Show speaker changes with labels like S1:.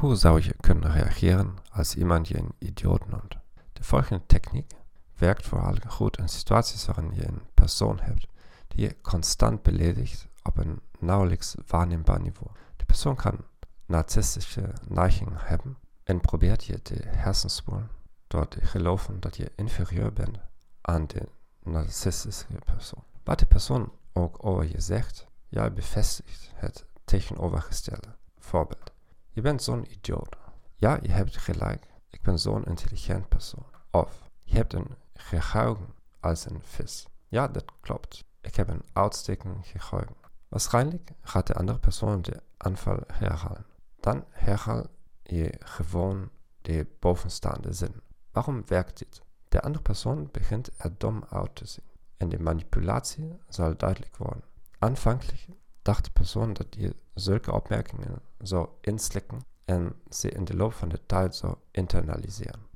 S1: Je kunnen reageren als iemand je een idioot noemt? De volgende techniek werkt vooral goed in situaties waarin je een persoon hebt die je constant beledigt op een nauwelijks waarneembaar niveau. De persoon kan narcistische neigingen hebben en probeert je te hersenspoelen door te geloven dat je inferieur bent aan de narcistische persoon. Wat de persoon ook over je zegt, jij bevestigt het tegenovergestelde. Je bent zo'n idioot. Ja, je hebt gelijk. Ik ben zo'n intelligent persoon. Of je hebt een geheugen als een vis. Ja, dat klopt. Ik heb een uitstekend geheugen. Waarschijnlijk gaat de andere persoon de aanval herhalen. Dan herhaal je gewoon de bovenstaande zin. Waarom werkt dit? De andere persoon begint er dom uit te zien. En de manipulatie zal duidelijk worden. Aanvankelijk dacht de persoon dat je zulke opmerkingen zou inslikken en ze in de loop van de tijd zou internaliseren.